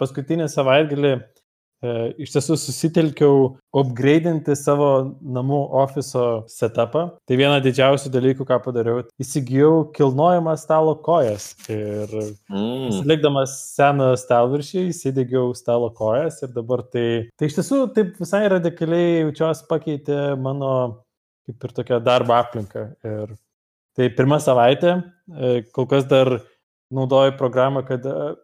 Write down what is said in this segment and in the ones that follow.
paskutinį savaitgalį e, iš tiesų susitelkiau upgrade'inti savo namų ofiso setupą. Tai viena didžiausių dalykų, ką padariau, įsigijau kilnojamą stalo kojas ir mm. likdamas seną stalviršį, įsidėgiau stalo kojas ir dabar tai, tai iš tiesų taip visai radikaliai jaučiuosi pakeitė mano kaip ir tokia darbo aplinka. Ir tai pirmą savaitę, e, kol kas dar naudoju programą, kad e,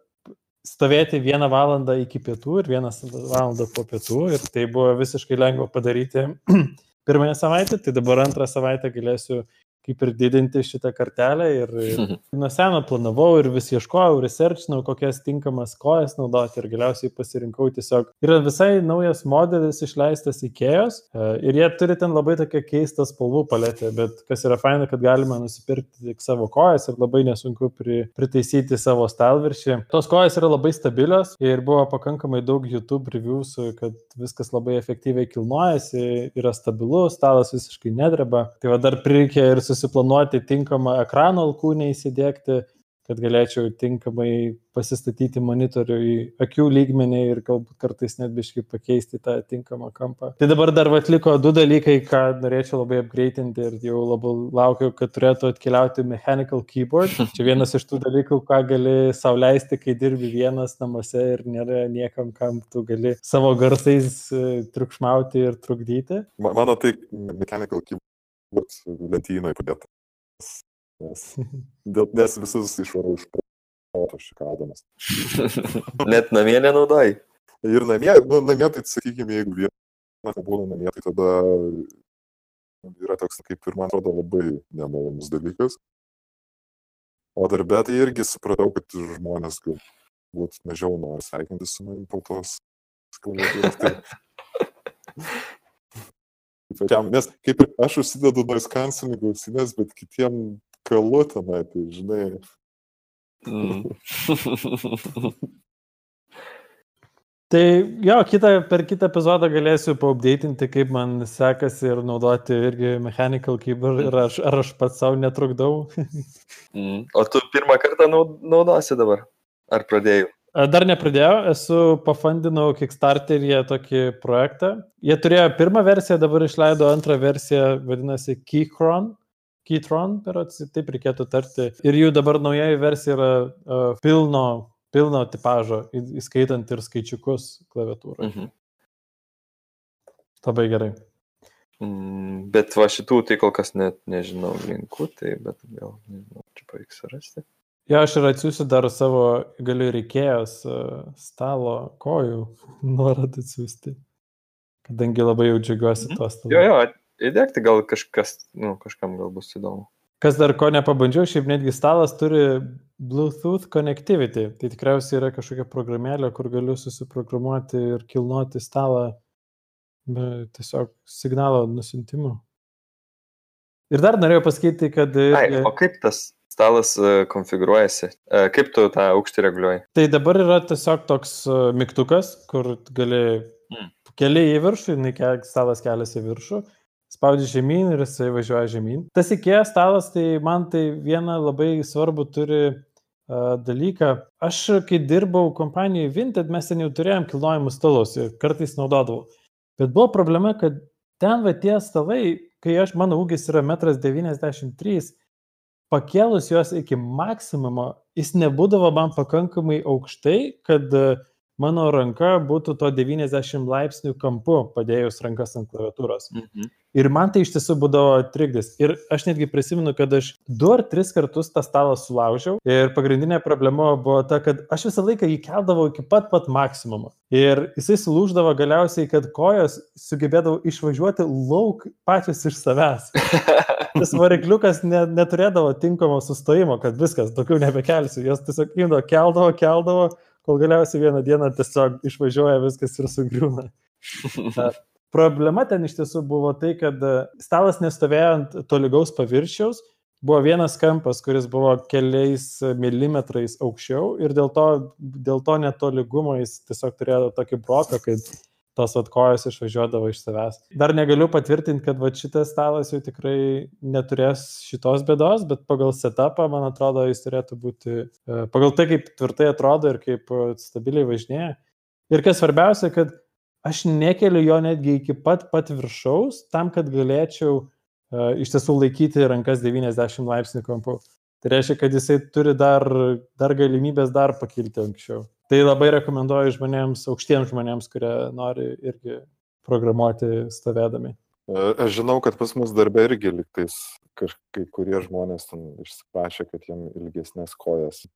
stovėti vieną valandą iki pietų ir vieną valandą po pietų ir tai buvo visiškai lengva padaryti pirmąją savaitę, tai dabar antrą savaitę galėsiu kaip ir didinti šitą kartelę ir, ir nuo seno planavau ir vis ieškojau, researchinau, kokias tinkamas kojas naudoti ir galiausiai pasirinkau tiesiog. Yra visai naujas modelis išleistas Ikėjos e, ir jie turi ten labai tokią keistą spalvų paletę, bet kas yra faina, kad galima nusipirkti tik savo kojas ir labai nesunku pri, pritaisyti savo stalviršį. Tos kojas yra labai stabilios ir buvo pakankamai daug YouTube reviews, kad viskas labai efektyviai kilnojasi, yra stabilus, stalas visiškai nedreba. Tai va dar prireikė ir su susiplanuoti tinkamą ekrano alkūnę įsidėkti, kad galėčiau tinkamai pasistatyti monitorių į akių lygmenį ir galbūt kartais net biškai pakeisti tą tinkamą kampą. Tai dabar dar atliko du dalykai, ką norėčiau labai apgreitinti ir jau labai laukiu, kad turėtų atkeliauti mechanical keyboard. Čia vienas iš tų dalykų, ką gali sauliaisti, kai dirbi vienas namuose ir nėra niekam, kam tu gali savo garsais e, triukšmauti ir trukdyti. Mano tai mechanical keyboard būt lentynoje padėtas. Nes, dėl, nes visus išvarau iš proto šikaudamas. Net namie nenaudoji. Ir namie, nu, namie tai sakykime, jeigu viena būna namie, tai tada yra toks, kaip ir man atrodo, labai nemalonus dalykas. O darbė tai irgi supratau, kad žmonės galbūt mažiau nori sveikinti su manim po tos klaviatūros. Tai pačiam, nes kaip ir aš užsidedu noise cancelling ausinės, bet kitiem kalu tenai, tai žinai. Mm. tai jo, kitą, per kitą epizodą galėsiu paupdėtinti, kaip man sekasi ir naudoti irgi mechanical keyboard ir aš, ar aš pats savo netrukdau. mm. O tu pirmą kartą naudosi dabar? Ar pradėjai? Dar nepradėjau, esu pafandinau Kickstarteryje tokį projektą. Jie turėjo pirmą versiją, dabar išleido antrą versiją, vadinasi Keychron. Keytron, berots, taip reikėtų tarti. Ir jų dabar naujoji versija yra uh, pilno, pilno tipažo, įskaitant ir skaičiukus klaviatūrai. Mhm. Labai gerai. Mm, bet va šitų tai kol kas net nežinau linkų, tai bet gal nežinau, čia pavyks rasti. Jo, aš ir atsiųsiu dar savo, galiu reikėjos e, stalo kojų nuorodą atsiųsti, kadangi labai jau džiaugiuosi mhm. tuos stalus. Jo, jo, įdėkti gal kažkas, nu, kažkam gal bus įdomu. Kas dar ko nepabandžiau, šiaip netgi stalas turi Bluetooth connectivity. Tai tikriausiai yra kažkokia programėlė, kur galiu susiprogramuoti ir kilnuoti stalą tiesiog signalo nusintimu. Ir dar norėjau pasakyti, kad... Ai, o kaip tas stalas e, konfigūruojasi. E, kaip tu tą aukštį reguliuoji? Tai dabar yra tiesiog toks e, mygtukas, kur gali hmm. keliai į viršų, stalas keliasi į viršų, spaudži žemyn ir jisai važiuoja žemyn. Tas įkėjęs stalas, tai man tai vieną labai svarbu turi dalyką. Aš, kai dirbau kompanijoje Vinted, mes ten jau turėjom kilnojimus stalus ir kartais naudodavau. Bet buvo problema, kad ten va tie stalai, kai aš, mano ūgis yra 1,93 m, pakėlus juos iki maksimumo, jis nebūdavo man pakankamai aukštai, kad mano ranka būtų to 90 laipsnių kampu padėjus rankas ant klaviatūros. Mhm. Ir man tai iš tiesų būdavo trikdis. Ir aš netgi prisimenu, kad aš du ar tris kartus tą stalą sulaužiau. Ir pagrindinė problema buvo ta, kad aš visą laiką jį keldavau iki pat pat maksimumo. Ir jisai sulūždavo galiausiai, kad kojos sugebėdavo išvažiuoti lauk pačios iš savęs. Tas varikliukas ne, neturėdavo tinkamo sustojimo, kad viskas, daugiau nebekelsiu. Jos tiesiog imdavo, keldavo, keldavo, kol galiausiai vieną dieną tiesiog išvažiuoja viskas ir sugriūna. Problema ten iš tiesų buvo tai, kad e, stalas nestovėjo ant tolygaus paviršiaus, buvo vienas kampas, kuris buvo keliais milimetrais aukščiau ir dėl to, dėl to netolygumo jis tiesiog turėjo tokį broką, kad tos atkojos išvažiuodavo iš savęs. Dar negaliu patvirtinti, kad va šitas stalas jau tikrai neturės šitos bėdos, bet pagal setupą, man atrodo, jis turėtų būti, e, pagal tai, kaip tvirtai atrodo ir kaip e, stabiliai važinėja. Ir kas svarbiausia, kad aš nekeliu jo netgi iki pat pat viršaus, tam, kad galėčiau uh, iš tiesų laikyti rankas 90 laipsnių kampu. Tai reiškia, kad jisai turi dar, dar galimybės dar pakilti anksčiau. Tai labai rekomenduoju žmonėms, aukštiems žmonėms, kurie nori irgi programuoti stovėdami. E, aš žinau, kad pas mus darbė irgi liktais kažkai kurie žmonės ten išsiprašė, kad jiem ilgesnės kojas.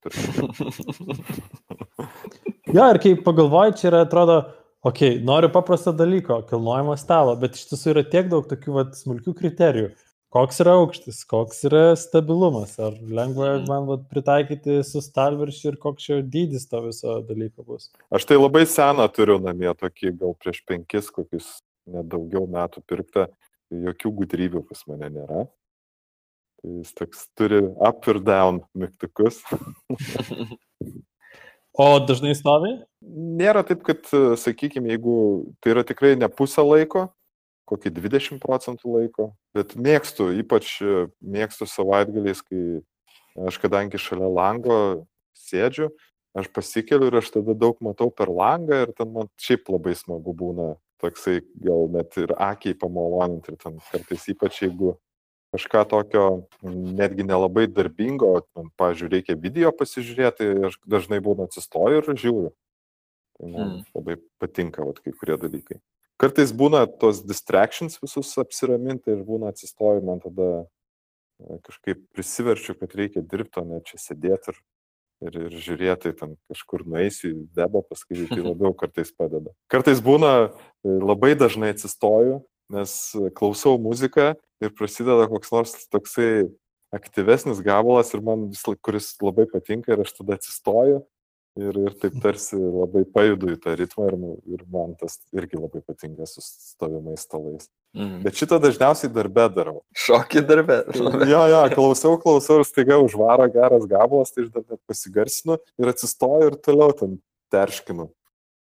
jo, ir kai pagalvoji, čia yra, atrodo, okei, okay, noriu paprasto dalyko, kilnojimo stalo, bet iš tiesų yra tiek daug tokių vat, smulkių kriterijų koks yra aukštis, koks yra stabilumas, ar lengva Mhm. man vat, pritaikyti su stalviršiu ir koks čia dydis to viso dalyko bus. Aš tai labai seną turiu namie, tokį gal prieš penkis kokius nedaugiau metų pirktą, jokių gudrybių pas mane nėra. Tai jis toks turi up ir down mygtukus. O dažnai stovi? Nėra taip, kad, sakykime, jeigu tai yra tikrai ne pusę laiko, kokį 20 procentų laiko, bet mėgstu, ypač e, mėgstu savaitgaliais, kai aš kadangi šalia lango sėdžiu, aš pasikeliu ir aš tada daug matau per langą ir ten man šiaip labai smagu būna toksai gal net ir akiai pamaloninti ir ten kartais ypač jeigu kažką tokio netgi nelabai darbingo, man, pavyzdžiui, reikia video pasižiūrėti, aš dažnai būna atsistoju ir žiūriu. Tai man Mm. labai patinka vat, kai kurie dalykai. Kartais būna tos distractions visus apsiraminti ir būna atsistoju, man tada e, kažkaip prisiverčiu, kad reikia dirbti, o ne čia sėdėti ir, ir, ir žiūrėti, ten kažkur nueisiu debą, paskui tai labiau kartais padeda. Kartais būna e, labai dažnai atsistoju, nes klausau muziką ir prasideda koks nors toksai aktyvesnis gabalas ir man kuris labai patinka ir aš tada atsistoju ir, ir taip tarsi labai pajudu į tą ritmą ir, ir man tas irgi labai patinka su stovimais stalais. Mhm. Bet šitą dažniausiai darbę darau. Šokį darbę. Jo, jo, klausau, klausau ir staiga užvaro geras gabalas, tai aš dar net pasigarsinu ir atsistoju ir toliau ten terškinu.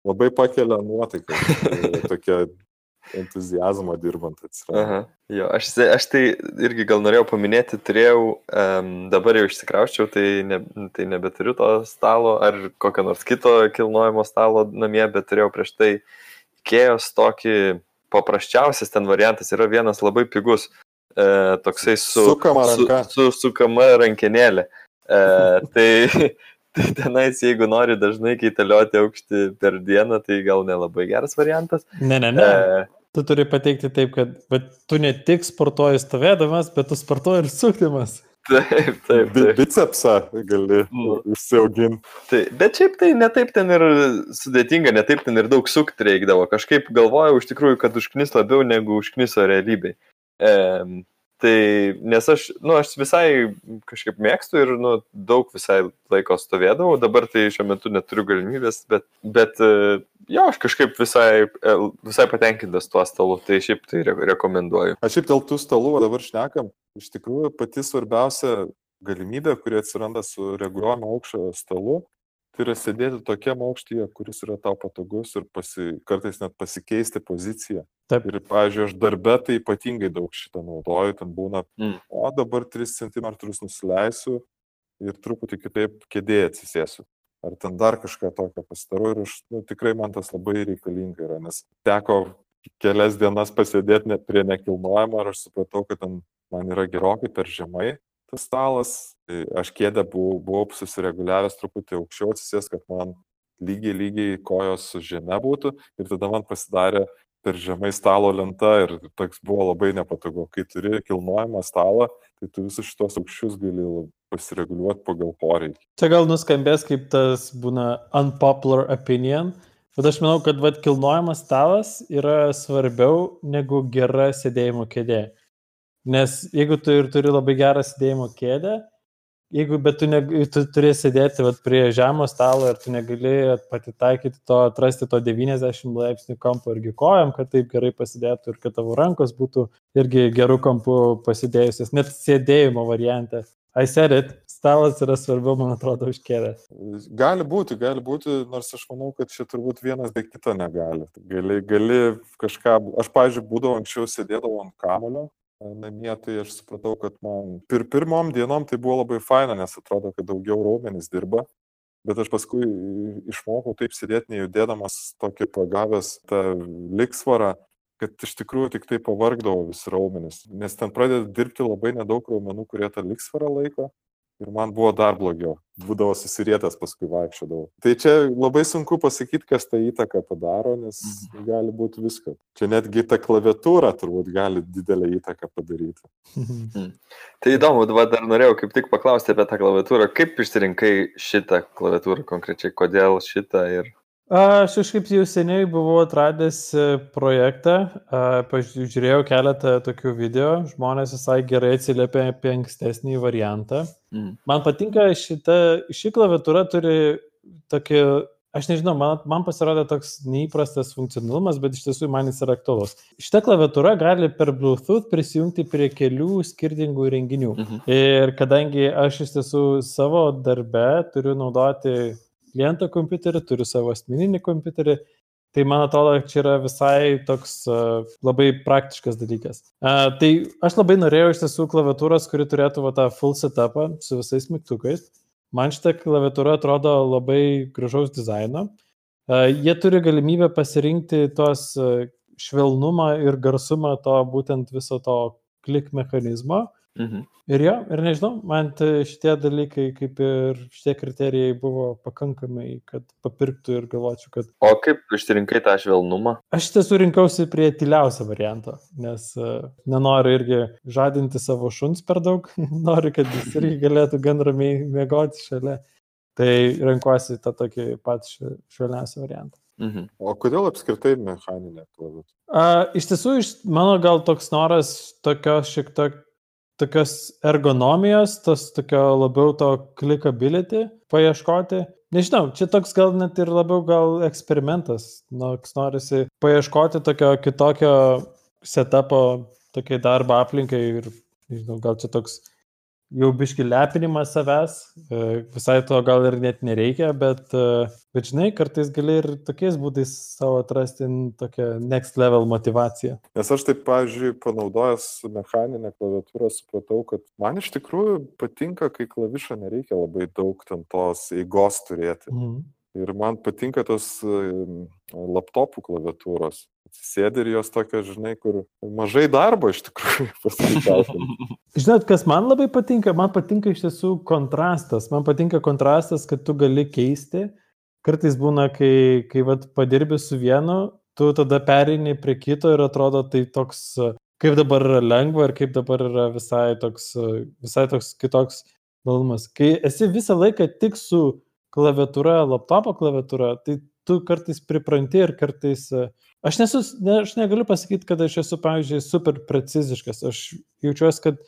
Labai pakelia nuotaiką. Tai Tokia entuzijazmo dirbant atsiranda. Aha. Jo, aš, aš tai irgi gal norėjau paminėti, turėjau, um, dabar jau išsikrauščiau, tai, ne, tai nebeturiu to stalo ar kokio nors kito kilnojimo stalo namie, bet turėjau prieš tai Ikėjos tokį paprasčiausias ten variantas yra vienas labai pigus, e, toksai su, Sukama su, ranka. su sukama rankenėlė. E, tai, tai tenais, jeigu nori dažnai keitalioti aukštį per dieną, tai gal nelabai geras variantas. Ne, ne, ne. E, Tu turi pateikti taip, kad bet tu ne tik sportuoji stovėdamas, bet tu sportuoji ir sukdamas. taip, taip. Taip. Bicepsą gali Mm. užsiauginti. Tai, bet šiaip tai netaip ten ir sudėtinga, netaip ten ir daug sukti reikdavo. Kažkaip galvojau iš tikrųjų, kad užknis labiau negu užkniso realybėj. E, tai, nes aš, nu, aš visai kažkaip mėgstu ir, nu, daug visai laiko stovėdavau, dabar tai šiuo metu neturiu galimybės, bet, bet e, jo, aš kažkaip visai, e, visai patenkintas tuo stalu, tai šiaip tai re rekomenduoju. Aš šiaip dėl tų stalų dabar šnekam. Iš tikrųjų, pati svarbiausia galimybė, kuri atsiranda su reguliuojamu aukščio stalu, tai yra sėdėti tokiam aukštyje, kuris yra tau patogus ir pasi, kartais net pasikeisti poziciją. Taip. Ir, pavyzdžiui, aš darbę tai ypatingai daug šitą naudoju, ten būna, Mm. o dabar 3 cm nusileisiu ir truputį kitaip kėdėje atsisėsiu. Ar ten dar kažką tokio pasidarau ir aš, nu, tikrai man tas labai reikalinga yra, nes teko kelias dienas pasėdėti net prie nekilnojamo ir aš supratau, kad ten man yra gerokai per žemai tas stalas. Tai aš kėdę buvau, buvau susireguliavęs truputį aukščiau atsisės, kad man lygiai, lygiai kojos su žeme būtų ir tada man pasidarė per žemai stalo lenta ir toks buvo labai nepatogu. Kai turi kilnojamą stalą, tai tu visus šitos aukščius gali pasireguliuoti pagal poreikį. Čia gal nuskambės kaip tas būna unpopular opinion, bet aš manau, kad vat, kilnojamas stalas yra svarbiau negu gera sėdėjimo kėdė. Nes jeigu tu ir turi labai gerą sėdėjimo kėdę, jeigu bet tu, ne, tu turi sėdėti vat, prie žemo stalo ir tu negali patitaikyti to, atrasti to 90 laipsnių kampo irgi kojam, kad taip gerai pasidėtų ir kad tavo rankos būtų irgi gerų kampų pasidėjusios, net sėdėjimo variante. I said it, stalas yra svarbiau, man atrodo, už kėdę. Gali būti, gali būti, nors aš manau, kad čia turbūt vienas be kito negali. Gali, gali kažką, aš, pažiūrėjau, būdavau anksčiau sėdėdavau ant kamulio namie, tai aš supratau, kad man pir pirmom dienom tai buvo labai faina, nes atrodo, kad daugiau raumenys dirba. Bet aš paskui išmokau taip sėdėti nejudėdamas, tokį pagavęs tą liksvarą, kad iš tikrųjų tik tai pavargdavo visi raumenys, nes ten pradeda dirbti labai nedaug raumenų, kurie tą liksvarą laiko ir man buvo dar blogiau, būdavo susirietęs paskui vaikščiodavau. Tai čia labai sunku pasakyti, kas tą įtaką padaro, nes mhm. gali būti viską. Čia netgi ta klaviatūra turbūt gali didelę įtaką padaryti. Mhm. Tai įdomu, dar norėjau kaip tik paklausti apie tą klaviatūrą. Kaip išsirinkai šitą klaviatūrą konkrečiai, kodėl šitą ir Aš kažkaip jau seniai buvau atradęs e, projektą, pažiūrėjau keletą tokių video, žmonės visai gerai atsiliepia apie ankstesnį variantą. Mm. Man patinka šita, ši klaviatūra turi tokį, aš nežinau, man, man pasirodė toks neįprastas funkcionalumas, bet iš tiesų man jis yra aktualus. Šita klaviatūra gali per Bluetooth prisijungti prie kelių skirtingų įrenginių. Mm -hmm. Ir kadangi aš iš tiesų savo darbe turiu naudoti kliento kompiuterį, turiu savo asmeninį kompiuterį. Tai man atrodo, čia yra visai toks uh, labai praktiškas dalykas. Uh, tai aš labai norėjau iš tiesų klaviatūros, kuri turėtų va, tą full setupą su visais mygtukais. Man šitą klaviatūrą atrodo labai gražaus dizaino. Uh, jie turi galimybę pasirinkti tos uh, švelnumą ir garsumą to būtent viso to klik mechanizmo. Mhm. Ir jo, ir nežinau, man šitie dalykai, kaip ir šitie kriterijai buvo pakankamai, kad papirktų ir galvočiau, kad... O kaip išsirinkai tą švelnumą? Aš tiesų rinkausi prie tyliausio varianto, nes uh, nenoriu irgi žadinti savo šuns per daug, noriu, kad jis irgi galėtų gan ramiai mėgoti šalia. Tai renkuosi tą tokį pat švelniausią variantą. Mhm. O kodėl apskritai mechaninė klaviatūra? Iš tiesų, iš, mano gal toks noras tokios šiek tiek tokios ergonomijos, tas tokio labiau to clickability paieškoti. Nežinau, čia toks gal net ir labiau gal eksperimentas, nors norisi paieškoti tokio kitokio setupo tokiai darbo aplinkai ir, nežinau, gal čia toks jau biški lepinimas savęs, e, visai to gal ir net nereikia, bet, e, bet žinai, kartais gali ir tokiais būdais savo atrasti tokią next level motivaciją. Nes aš taip, pavyzdžiui, panaudojęs mechaninę klaviatūrą, supratau, kad man iš tikrųjų patinka, kai klavišą nereikia labai daug ten tos eigos turėti. Mhm. Ir man patinka tos laptopų klaviatūros sėdi ir jos tokios, žinai, kur mažai darbo iš tikrųjų paskaičiausiam. Žinot, kas man labai patinka? Man patinka iš tiesų kontrastas. Man patinka kontrastas, kad tu gali keisti. Kartais būna, kai, kai vat, padirbi su vienu, tu tada perini prie kito ir atrodo tai toks, kaip dabar yra lengva ir kaip dabar yra visai toks, visai toks kitoks malonumas. Kai esi visą laiką tik su klaviatūra, laptopo klaviatūra, tai tu kartais pripranti ir kartais uh, Aš, nesu, ne, aš negaliu pasakyti, kad aš esu, pavyzdžiui, super preciziškas. Aš jaučiuosi, kad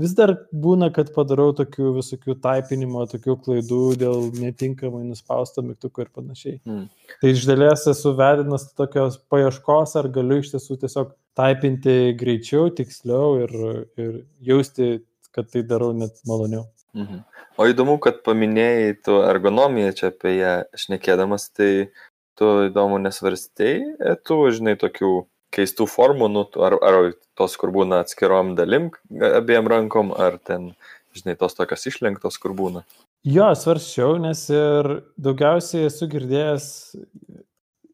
vis dar būna, kad padarau tokių visokių taipinimo, tokių klaidų dėl netinkamai nuspausto mygtuko ir panašiai. Mm. Tai iš dalies esu vedinas tokios paieškos, ar galiu iš tiesų tiesiog taipinti greičiau, tiksliau ir, ir jausti, kad tai darau net maloniau. Mhm. O įdomu, kad paminėjai tu ergonomiją čia apie ją šnekėdamas, tai tu įdomu nesvarstei, e, tu, žinai, tokių keistų formų, nu, ar, ar tos, kur būna atskirom dalim abiem rankom, ar ten, žinai, tos tokios išlenktos, kur būna. Jo, svarščiau, nes ir daugiausiai esu girdėjęs,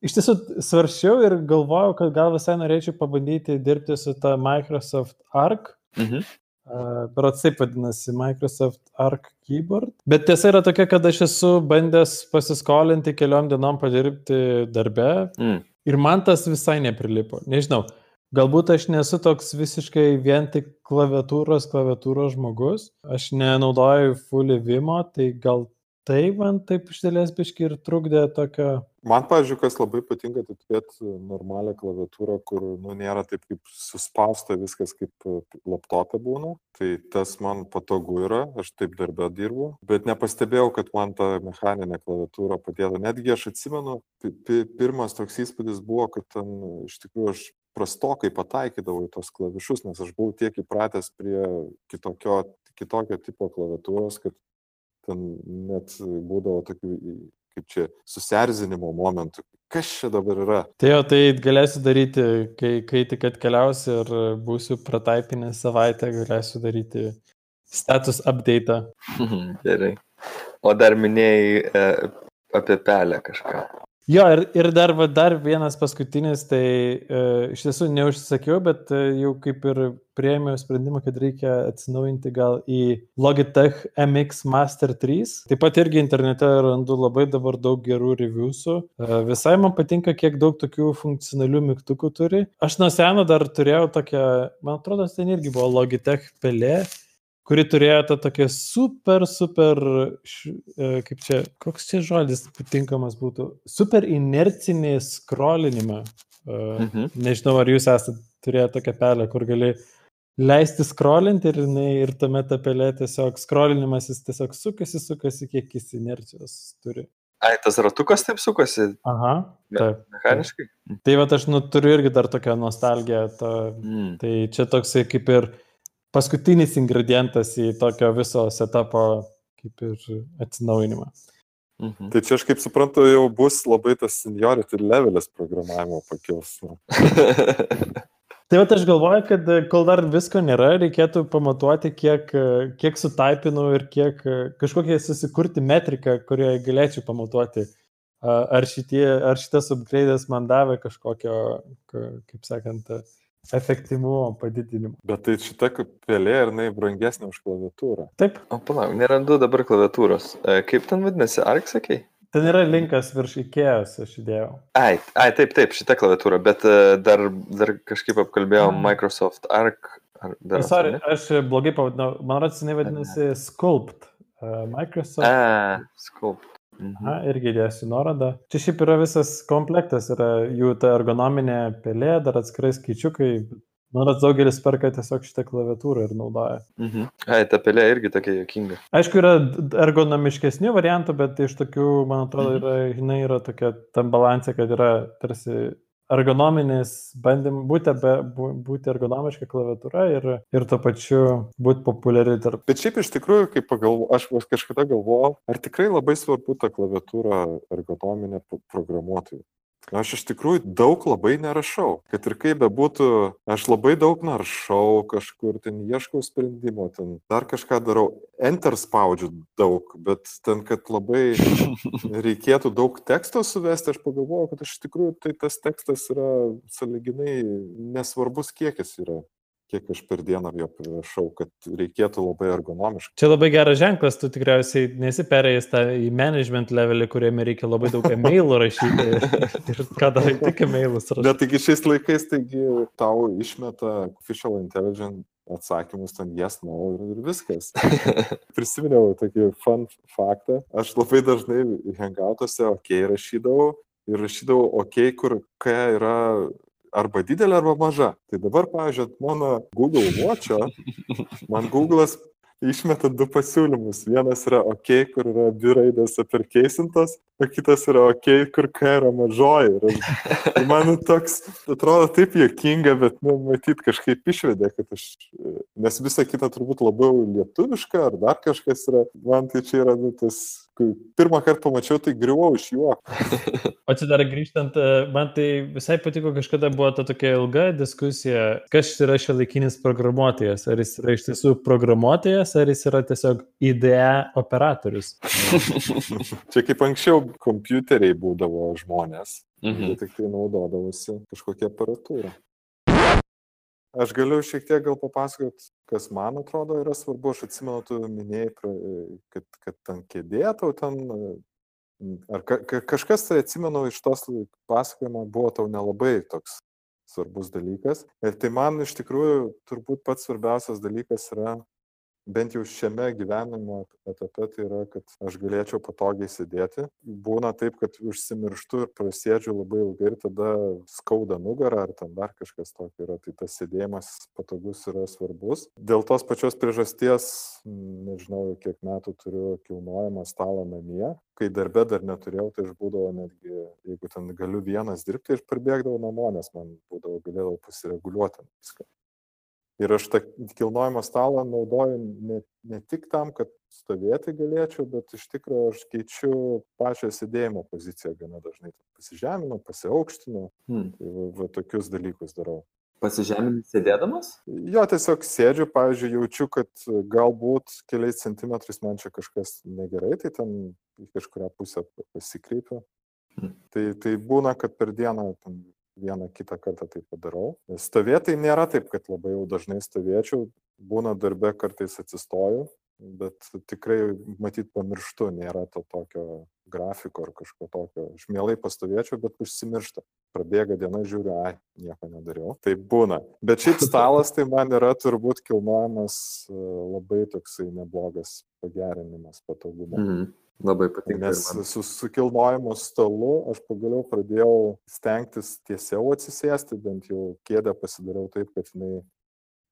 iš tiesų svarščiau ir galvojau, kad gal visai norėčiau pabandyti dirbti su ta Microsoft Arc. Mhm. Berots taip vadinasi Microsoft Arc Keyboard. Bet tiesa yra tokia, kad aš esu bandęs pasiskolinti keliom dienom padirbti darbe mm. ir man tas visai neprilipo. Nežinau, galbūt aš nesu toks visiškai vien tik klaviatūros, klaviatūros žmogus. Aš nenaudoju fully Vimo, tai gal tai man taip iš dalies biški ir trukdė tokio. Man, pavyzdžiui, kas labai patinka, tai turėti normalią klaviatūrą, kur nu, nėra taip kaip suspausta viskas kaip laptopė būna. Tai tas man patogu yra, aš taip darbę dirbu, bet nepastebėjau, kad man ta mechaninė klaviatūra padėtų. Netgi aš atsimenu, pirmas toks įspūdis buvo, kad ten iš tikrųjų aš prastokai pataikydavau į tos klavišus, nes aš buvau tiek įpratęs prie kitokio, kitokio tipo klaviatūros, kad ten net būdavo tokių, kaip čia, susierzinimo momentų. Kas čia dabar yra? Tai jo, tai galėsiu daryti, kai, kai tik atkeliausi ir būsiu prataipinę savaitę, galėsiu daryti status update. Gerai. O dar minėjai e, apie pelę kažką. Jo, ir, ir dar, va, dar vienas paskutinis, tai e, iš tiesų neužsisakiau, bet e, jau kaip ir prieėmiau sprendimą, kad reikia atsinaujinti gal į Logitech MX Master 3. Taip pat irgi internete randu labai dabar daug gerų reviewsų. E, visai man patinka, kiek daug tokių funkcionalių mygtukų turi. Aš nuo seno dar turėjau tokią, man atrodo, ten irgi buvo Logitech pelė kuri turėjo tą tokią super, super, e, kaip čia, koks čia žodis tinkamas būtų, super inercinį skrolinimą. E, mhm. Nežinau, ar jūs esate turėję tokią pelę, kur gali leisti skrolinti ir, jinai, ir tame tapelė tiesiog skrolinimas jis tiesiog sukasi, sukasi, kiek jis inercijos turi. Ai, tas ratukas taip sukasi. Aha. Taip. Mechaniškai. Tai va, aš nu, turiu irgi dar tokią nostalgiją. To, mm. Tai čia toksai kaip ir uh, paskutinis ingredientas į tokio viso setupo kaip ir atsinaujinimą. Mhm. Tai čia aš kaip suprantu, jau bus labai tas seniority levelis programavimo pakils. tai va, aš galvoju, kad kol dar visko nėra, reikėtų pamatuoti, kiek, kiek sutaipinau ir kiek kažkokią susikurti metriką, kurioje galėčiau pamatuoti, ar, šitie, ar šitas upgrade'as man davė kažkokio, kaip sakant, efektyvumo padidinimu. Bet tai šita pelė ir jinai brangesnė už klaviatūrą. Taip. O palauk, nerandu dabar klaviatūros. E, kaip ten vadinasi, Ark sakai? Ten yra linkas virš Ikėjos, aš įdėjau. Ai, ai, taip, taip, šita klaviatūra, bet uh, dar, dar kažkaip apkalbėjau mm. Microsoft Arc. Ar dar, Sorry, ne? aš blogai pavadinau, man rodos, jinai vadinasi Sculpt. Uh, Microsoft. A, Sculpt. Mhm. Aha, irgi dėsiu nuorodą. Čia šiaip yra visas komplektas, yra jų ta ergonominė pelė, dar atskirai skaičiukai. Man atrodo, daugelis perka tiesiog šitą klaviatūrą ir naudoja. Mhm. Ai, ta pelė irgi tokia jokinga. Aišku, yra ergonomiškesnių variantų, bet iš tokių, man atrodo, mhm. yra, jinai yra tokia tam balansė, kad yra tarsi ergonominis bandym būti, be, būti ergonomiška klaviatūra ir, ir tuo pačiu būti populiari tarp. Bet šiaip iš tikrųjų, kai pagalvoju, aš kažkada galvojau, ar tikrai labai svarbu ta klaviatūra ergonominė programuotojui. Aš iš tikrųjų daug labai nerašau. Kad ir kaip bebūtų, aš labai daug naršau, kažkur ten ieškau sprendimo, ten dar kažką darau. Enter spaudžiu daug, bet ten, kad labai reikėtų daug teksto suvesti, aš pagalvojau, kad iš tikrųjų tai tas tekstas yra saliginai nesvarbus kiekis yra kiek aš per dieną jo prirašau, kad reikėtų labai ergonomiškai. Čia labai geras ženklas, tu tikriausiai nesi perėjęs tą į management levelį, kuriame reikia labai daug e-mailų rašyti ir ką darai tik e-mailus rašyti. Bet taigi šiais laikais, taigi tau išmeta official intelligence atsakymus ten jes, yes, no ir, ir viskas. Prisiminiau tokį fun faktą. Aš labai dažnai hangoutuose OK rašydavau ir rašydavau OK, kur K yra arba didelė, arba maža. Tai dabar, pavyzdžiui, mano Google Watch'o, man Google'as išmeta du pasiūlymus. Vienas yra OK, kur yra dvi raidės aperkeisintos, o kitas yra OK, kur K yra mažoji. Ir man toks, atrodo taip juokinga, bet, nu, matyt, kažkaip išvedė, kad aš, nes visa kita turbūt labiau lietuviška ar dar kažkas yra, man tai čia yra nu, tas kai pirmą kartą pamačiau, tai griuvau iš juoko. O čia dar grįžtant, e, man tai visai patiko, kažkada buvo ta tokia ilga diskusija, kas yra šiolaikinis programuotojas. Ar jis yra iš tiesų programuotojas, ar jis yra tiesiog IDE operatorius. čia kaip anksčiau kompiuteriai būdavo žmonės. Mhm. Tik tai naudodavosi kažkokią aparatūrą. Aš galiu šiek tiek gal papasakot, kas man atrodo yra svarbu. Aš atsimenu, tu minėjai, kad ten kėdė tau ten, ar ka, ka, kažkas tai atsimenu iš tos pasakojimo buvo tau nelabai toks svarbus dalykas. Ir tai man iš tikrųjų turbūt pats svarbiausias dalykas yra bent jau šiame gyvenimo etape tai yra, kad aš galėčiau patogiai sėdėti. Būna taip, kad užsimirštu ir prasėdžiu labai ilgai ir tada skauda nugarą ar ten dar kažkas tokio yra. Tai tas sėdėjimas patogus yra svarbus. Dėl tos pačios priežasties, nežinau, kiek metų turiu kilnojamą stalą namie. Kai darbė dar neturėjau, tai aš būdavo netgi, jeigu ten galiu vienas dirbti, aš parbėgdavau namo, nes man būdavo galėdavau pasireguliuoti viską. Ir aš tą kilnojimo stalą naudoju ne, ne tik tam, kad stovėti galėčiau, bet iš tikrųjų aš keičiu pačią sėdėjimo poziciją gana dažnai. Pasižeminu, pasiaukštinu, hmm. va, va, tokius dalykus darau. Pasižeminti sėdėdamas? Jo, tiesiog sėdžiu, pavyzdžiui, jaučiu, kad galbūt keliais centimetrais man čia kažkas negerai, tai ten į kažkurią pusę pasikreipiu. Hmm. Tai, tai būna, kad per dieną vieną kitą kartą tai padarau. Stovėtai nėra taip, kad labai jau dažnai stovėčiau, būna darbe kartais atsistoju, bet tikrai matyt pamirštu, nėra to tokio grafiko ar kažko tokio. Aš mielai pastovėčiau, bet užsimiršta. Prabėga diena, žiūriu, ai, nieko nedariau. Tai būna. Bet šiaip stalas tai man yra turbūt kilnojamas e, labai toksai neblogas pagerinimas patogumo. Mm. Labai patinka. Nes su, su kilnojimu stalu aš pagaliau pradėjau stengtis tiesiau atsisėsti, bent jau kėdę pasidariau taip, kad jinai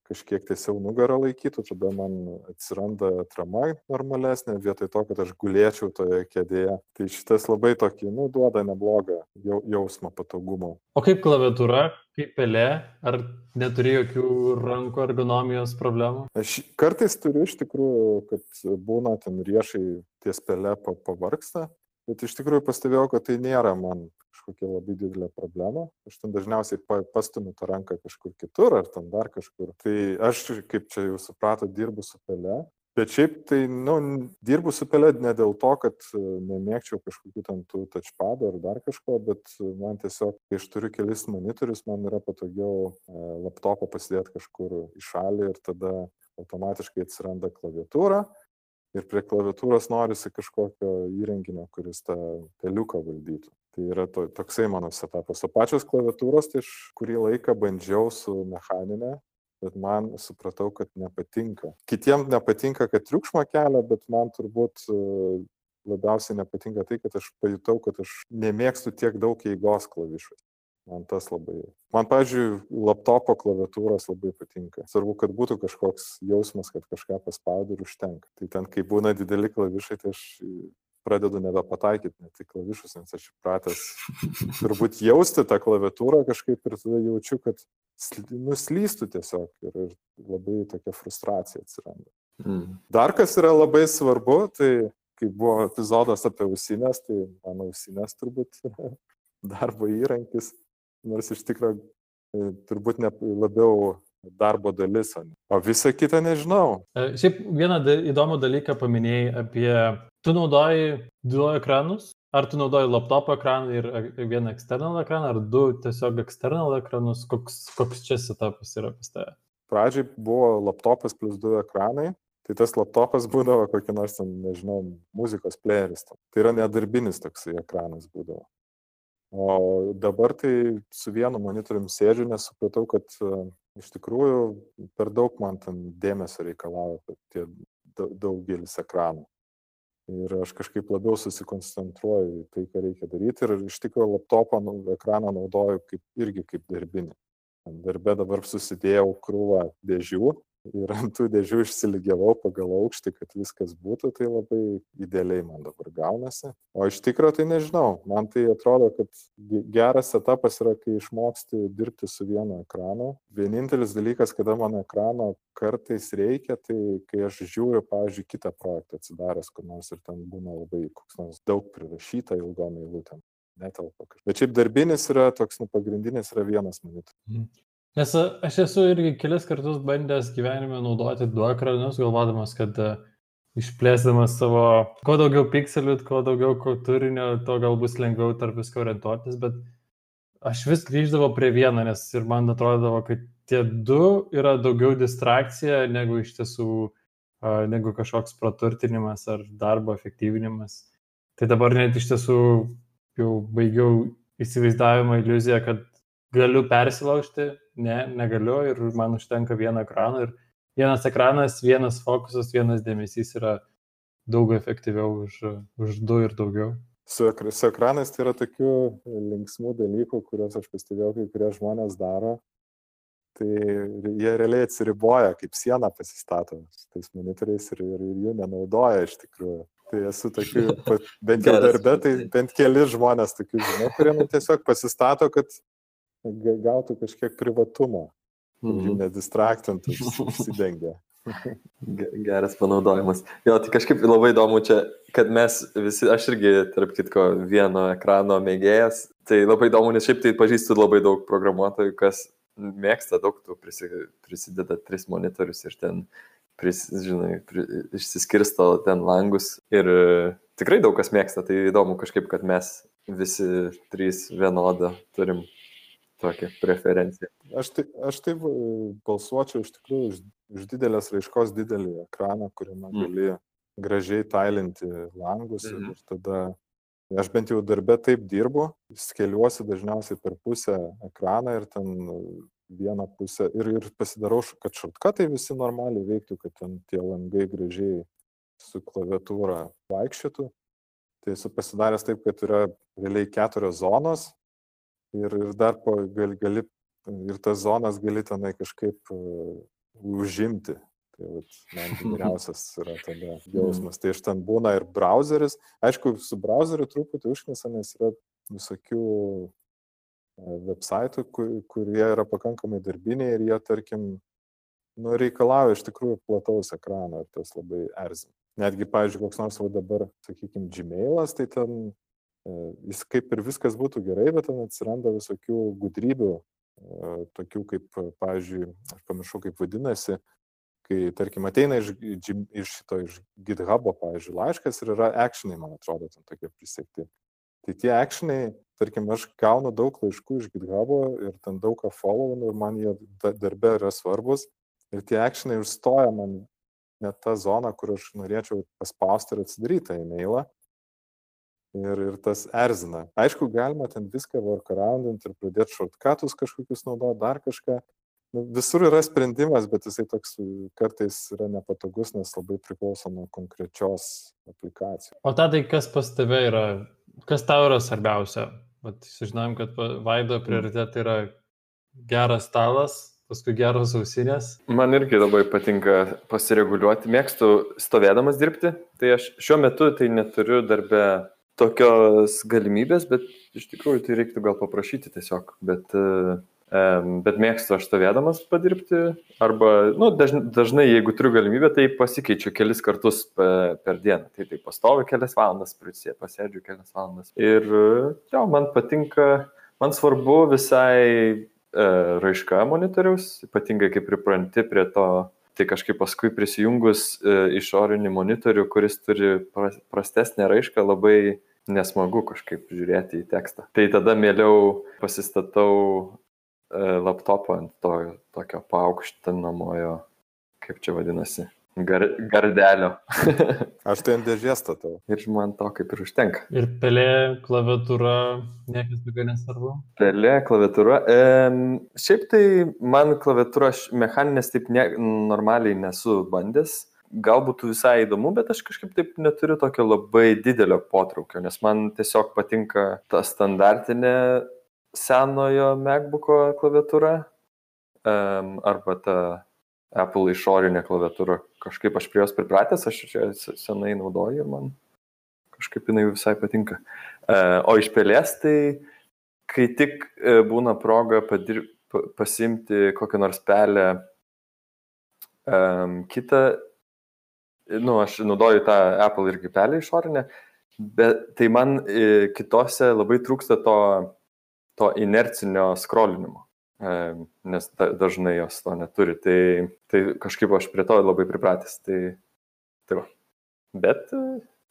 kažkiek tiesiau nugarą laikytų, tada man atsiranda atrama normalesnė, vietoj to, kad aš gulėčiau toje kėdėje. Tai šitas labai tokį, nu, duoda neblogą jausmą patogumo. O kaip klaviatūra, kaip pelė, ar neturi jokių rankų ergonomijos problemų? Aš kartais turiu iš tikrųjų, kad būna ten riešai ties pelė pavarksta, bet iš tikrųjų pastebėjau, kad tai nėra man kažkokia labai didelė problema. Aš ten dažniausiai pastumiu tą ranką kažkur kitur ar ten dar kažkur. Tai aš, kaip čia jau suprato, dirbu su pele. Bet šiaip tai, nu, dirbu su pelė ne dėl to, kad e, nemėgčiau kažkokių ten tų touchpadų ar dar kažko, bet man tiesiog, kai aš turiu kelis monitorius, man yra patogiau e, laptopą pasidėti kažkur į šalį ir tada automatiškai atsiranda klaviatūra ir prie klaviatūros norisi kažkokio įrenginio, kuris tą peliuką valdytų. Tai yra to, toksai mano setapas. O pačios klaviatūros, tai aš kurį laiką bandžiau su mechaninė, bet man supratau, kad nepatinka. Kitiems nepatinka, kad triukšmą kelia, bet man turbūt e, labiausiai nepatinka tai, kad aš pajutau, kad aš nemėgstu tiek daug eigos klavišų. Man tas labai. Man, pavyzdžiui, laptopo klaviatūros labai patinka. Svarbu, kad būtų kažkoks jausmas, kad kažką paspaudai ir užtenka. Tai ten, kai būna dideli klavišai, tai aš pradedu nebepataikyti ne tik klavišus, nes aš įpratęs turbūt jausti tą klaviatūrą kažkaip ir tada jaučiu, kad nuslystų tiesiog ir, ir labai tokia frustracija atsiranda. Mm. Dar kas yra labai svarbu, tai kai buvo epizodas apie ausinės, tai mano ausinės turbūt darbo įrankis, nors iš tikrųjų e, turbūt ne labiau darbo dalis, o visą kitą nežinau. E, šiaip vieną įdomų dalyką paminėjai apie Tu naudoji du ekranus? Ar tu naudoji laptopo ekraną ir vieną external ekraną, ar du tiesiog external ekranus? Koks, koks čia setapas yra pas tave? Pradžiai buvo laptopas plus du ekranai, tai tas laptopas būdavo kokį nors, ten, nežinau, muzikos playeris. Tai yra nedarbinis toksai ekranas būdavo. O dabar tai su vienu monitoriumi sėdžiu, nes supratau, kad uh, iš tikrųjų per daug man ten dėmesio reikalauja tie daugelis ekranų. Ir aš kažkaip labiau susikoncentruoju į tai, ką reikia daryti ir iš tikrųjų laptopą nu, ekraną naudoju kaip, irgi kaip darbinį. Darbe dabar susidėjau krūvą dėžių ir ant tų dėžių išsiligiavau pagal aukštį, kad viskas būtų, tai labai idealiai man dabar gaunasi. O iš tikrųjų tai nežinau, man tai atrodo, kad geras etapas yra, kai išmoksti dirbti su vienu ekranu. Vienintelis dalykas, kada man ekrano kartais reikia, tai kai aš žiūriu, pavyzdžiui, kitą projektą atsidaręs, kur nors ir ten būna labai koks nors daug prirašyta ilgom eilutėm netelpa. Bet šiaip darbinis yra toks, nu, pagrindinis yra vienas minutė. Nes aš esu irgi kelis kartus bandęs gyvenime naudoti du ekranus, galvodamas, kad uh, išplėsdamas savo, kuo daugiau pikselių, kuo daugiau ko turinio, to gal bus lengviau tarp visko orientuotis, bet aš vis grįždavau prie vieno, nes ir man atrodavo, kad tie du yra daugiau distrakcija negu iš tiesų, uh, negu kažkoks praturtinimas ar darbo efektyvinimas. Tai dabar net iš tiesų jau baigiau įsivaizdavimą iliuziją, kad galiu persilaužti, ne, negaliu ir man užtenka vieno ekrano ir vienas ekranas, vienas fokusas, vienas dėmesys yra daug efektyviau už, už du ir daugiau. Su, su ekranais tai yra tokių linksmų dalykų, kuriuos aš pastebėjau, kai kurie žmonės daro. Tai jie realiai atsiriboja, kaip sieną pasistato tais monitoriais ir, ir, ir jų nenaudoja iš tikrųjų. Tai esu tokių, bent jau darbė, tai bent keli žmonės tokių žinau, kurie nu, tiesiog pasistato, kad gautų kažkiek privatumo. jų Mhm. nedistraktintų, užsidengia. Ge- Geras panaudojimas. Jo, tai kažkaip labai įdomu čia, kad mes visi, aš irgi, tarp kitko, vieno ekrano mėgėjas, tai labai įdomu, nes šiaip tai pažįstu labai daug programuotojų, kas mėgsta daug tų prisi, prisideda tris monitorius ir ten, pris, žinai, pri, išsiskirsto ten langus ir e, tikrai daug kas mėgsta, tai įdomu kažkaip, kad mes visi trys vienodą turim tokią preferenciją. Aš, tai, aš taip e, balsuočiau iš tikrųjų už, už didelės raiškos didelį ekraną, kuriame Mm. gali gražiai tailinti langus Mhm. ir tada aš bent jau darbę taip dirbu, skeliuosi dažniausiai per pusę ekraną ir ten vieną pusę ir, ir pasidarau, kad šortkatai visi normaliai veiktų, kad ten tie langai gražiai su klaviatūra vaikščiotų. Tai esu pasidaręs taip, kad yra realiai keturios zonos ir, ir dar po, gali, gali ir tas zonas gali tenai kažkaip uh, užimti. Tai vat, man geriausias yra tada jausmas. Tai iš ten būna ir browseris. Aišku, su browseriu truputį užknisa, nes yra visokių e, websaitų, kur, kurie yra pakankamai darbiniai ir jie, tarkim, nu, reikalauja iš tikrųjų plataus ekrano ir tas labai erzina. Netgi, pavyzdžiui, koks nors va dabar, sakykime, Gmailas, tai ten e, jis kaip ir viskas būtų gerai, bet ten atsiranda visokių gudrybių, tokių kaip, pavyzdžiui, aš pamiršau, kaip vadinasi, kai, tarkim, ateina iš, iš šito, iš GitHub'o, pavyzdžiui, laiškas ir yra actionai, man atrodo, ten tokie prisekti. Tai tie actionai, tarkim, aš gaunu daug laiškų iš GitHub'o ir ten daug ką followinu ir man jie da- darbe yra svarbus. Ir tie actionai užstoja man net tą zoną, kur aš norėčiau paspausti ir atsidaryti tą e-mailą. Ir, ir tas erzina. Aišku, galima ten viską workaroundinti ir pradėti shortcutus kažkokius naudoti, dar kažką. Nu, visur yra sprendimas, bet jisai toks e, kartais yra nepatogus, nes labai priklauso nuo konkrečios aplikacijos. O tada, kas pas tave yra, kas tau yra svarbiausia? Vat sužinojom, kad Vaido prioritetai yra geras stalas, paskui geros ausinės. Man irgi labai patinka pasireguliuoti, mėgstu stovėdamas dirbti, tai aš šiuo metu tai neturiu darbe tokios galimybės, bet iš tikrųjų tai reiktų gal paprašyti tiesiog, bet, e, bet mėgstu aš stovėdamas padirbti, arba, nu, dažnai, dažnai jeigu turiu galimybę, tai pasikeičiu kelis kartus pe- per dieną, tai tai pastoviu kelias valandas, pasėdžiu kelias valandas. Ir jo, man patinka, man svarbu visai e, raiška monitoriaus, ypatingai kai pripranti prie to, tai kažkaip paskui prisijungus e, išorinį monitorių, kuris turi pras- prastesnę raišką, labai nesmagu kažkaip žiūrėti į tekstą. Tai tada mieliau pasistatau e, laptopą ant to tokio paaukštinamojo, kaip čia vadinasi, gar, gardelio. Aš tai ant dėžės statau. ir man to kaip ir užtenka. Ir pelė, klaviatūra, niekas daugiau nesvarbu. Pelė, klaviatūra. E, šiaip tai man klaviatūra mechaninės taip ne, normaliai nesu bandęs. Galbūt visai įdomu, bet aš kažkaip taip neturiu tokio labai didelio potraukio, nes man tiesiog patinka ta standartinė senojo MacBook'o klaviatūra um, arba ta Apple išorinė klaviatūra. Kažkaip aš prie jos pripratęs, aš čia se- senai naudoju ir man kažkaip jinai visai patinka. Uh, o iš pelės tai kai tik e, būna proga padir, pa- pasimti kokią nors pelę um, kitą, nu, aš naudoju tą Apple irgi pelę išorinę, bet tai man e, kitose labai trūksta to, to inercinio skrolinimo, e, nes da, dažnai jos to neturi. Tai, tai kažkaip aš prie to labai pripratęs. Tai, tai va. Bet e,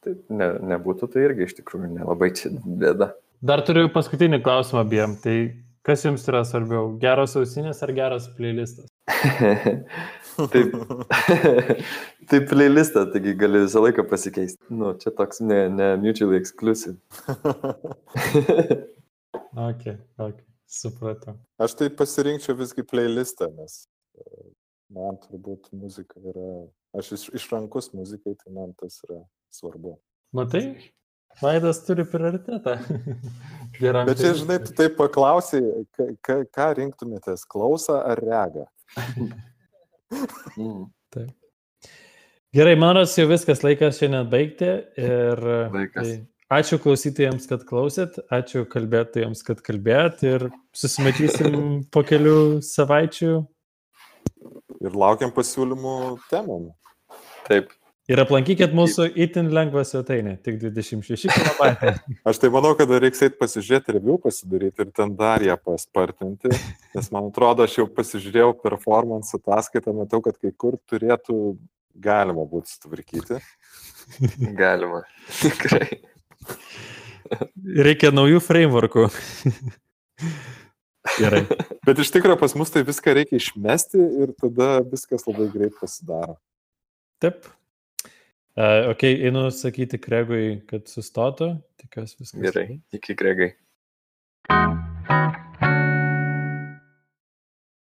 tai ne, nebūtų tai irgi iš tikrųjų nelabai čia bėda. Dar turiu paskutinį klausimą abiem. Tai kas jums yra svarbiau? Geros ausinės ar geras playlistas? Taip, tai playlistą, taigi gali visą laiką pasikeisti. Nu, čia toks ne, ne mutually exclusive. Ok, ok, supratau. Aš tai pasirinkčiau visgi playlistą, nes e, man turbūt muzika yra, aš iš, išrankus muzikai, tai man tas yra svarbu. Matai, Vaidas turi prioritetą. Bet čia, žinai, tu taip paklausai, ka, ka, ką rinktumėtės, klausą ar regą? Mm. Gerai, man rodos, jau viskas laikas šiandien baigti. Ir Laikas. tai ačiū klausytojams, kad klausėt, ačiū kalbėtojams, kad kalbėjot ir susimatysim po kelių savaičių ir laukiam pasiūlymų temom. Taip. Ir aplankykit mūsų itin lengvą svetainę, tik 26 km. Aš tai manau, kad reiks eiti pasižiūrėti review pasidaryti ir ten dar ją paspartinti, nes man atrodo, aš jau pasižiūrėjau performance ataskaitą, matau, kad kai kur turėtų galima būti sutvarkyti. Galima. Tikrai. Reikia naujų frameworkų. Gerai. Bet iš tikrųjų pas mus tai viską reikia išmesti ir tada viskas labai greit pasidaro. Taip. Uh, ok, einu sakyti Kregui, kad sustotų. Tikiuosi viskas. Gerai. Iki Gregai.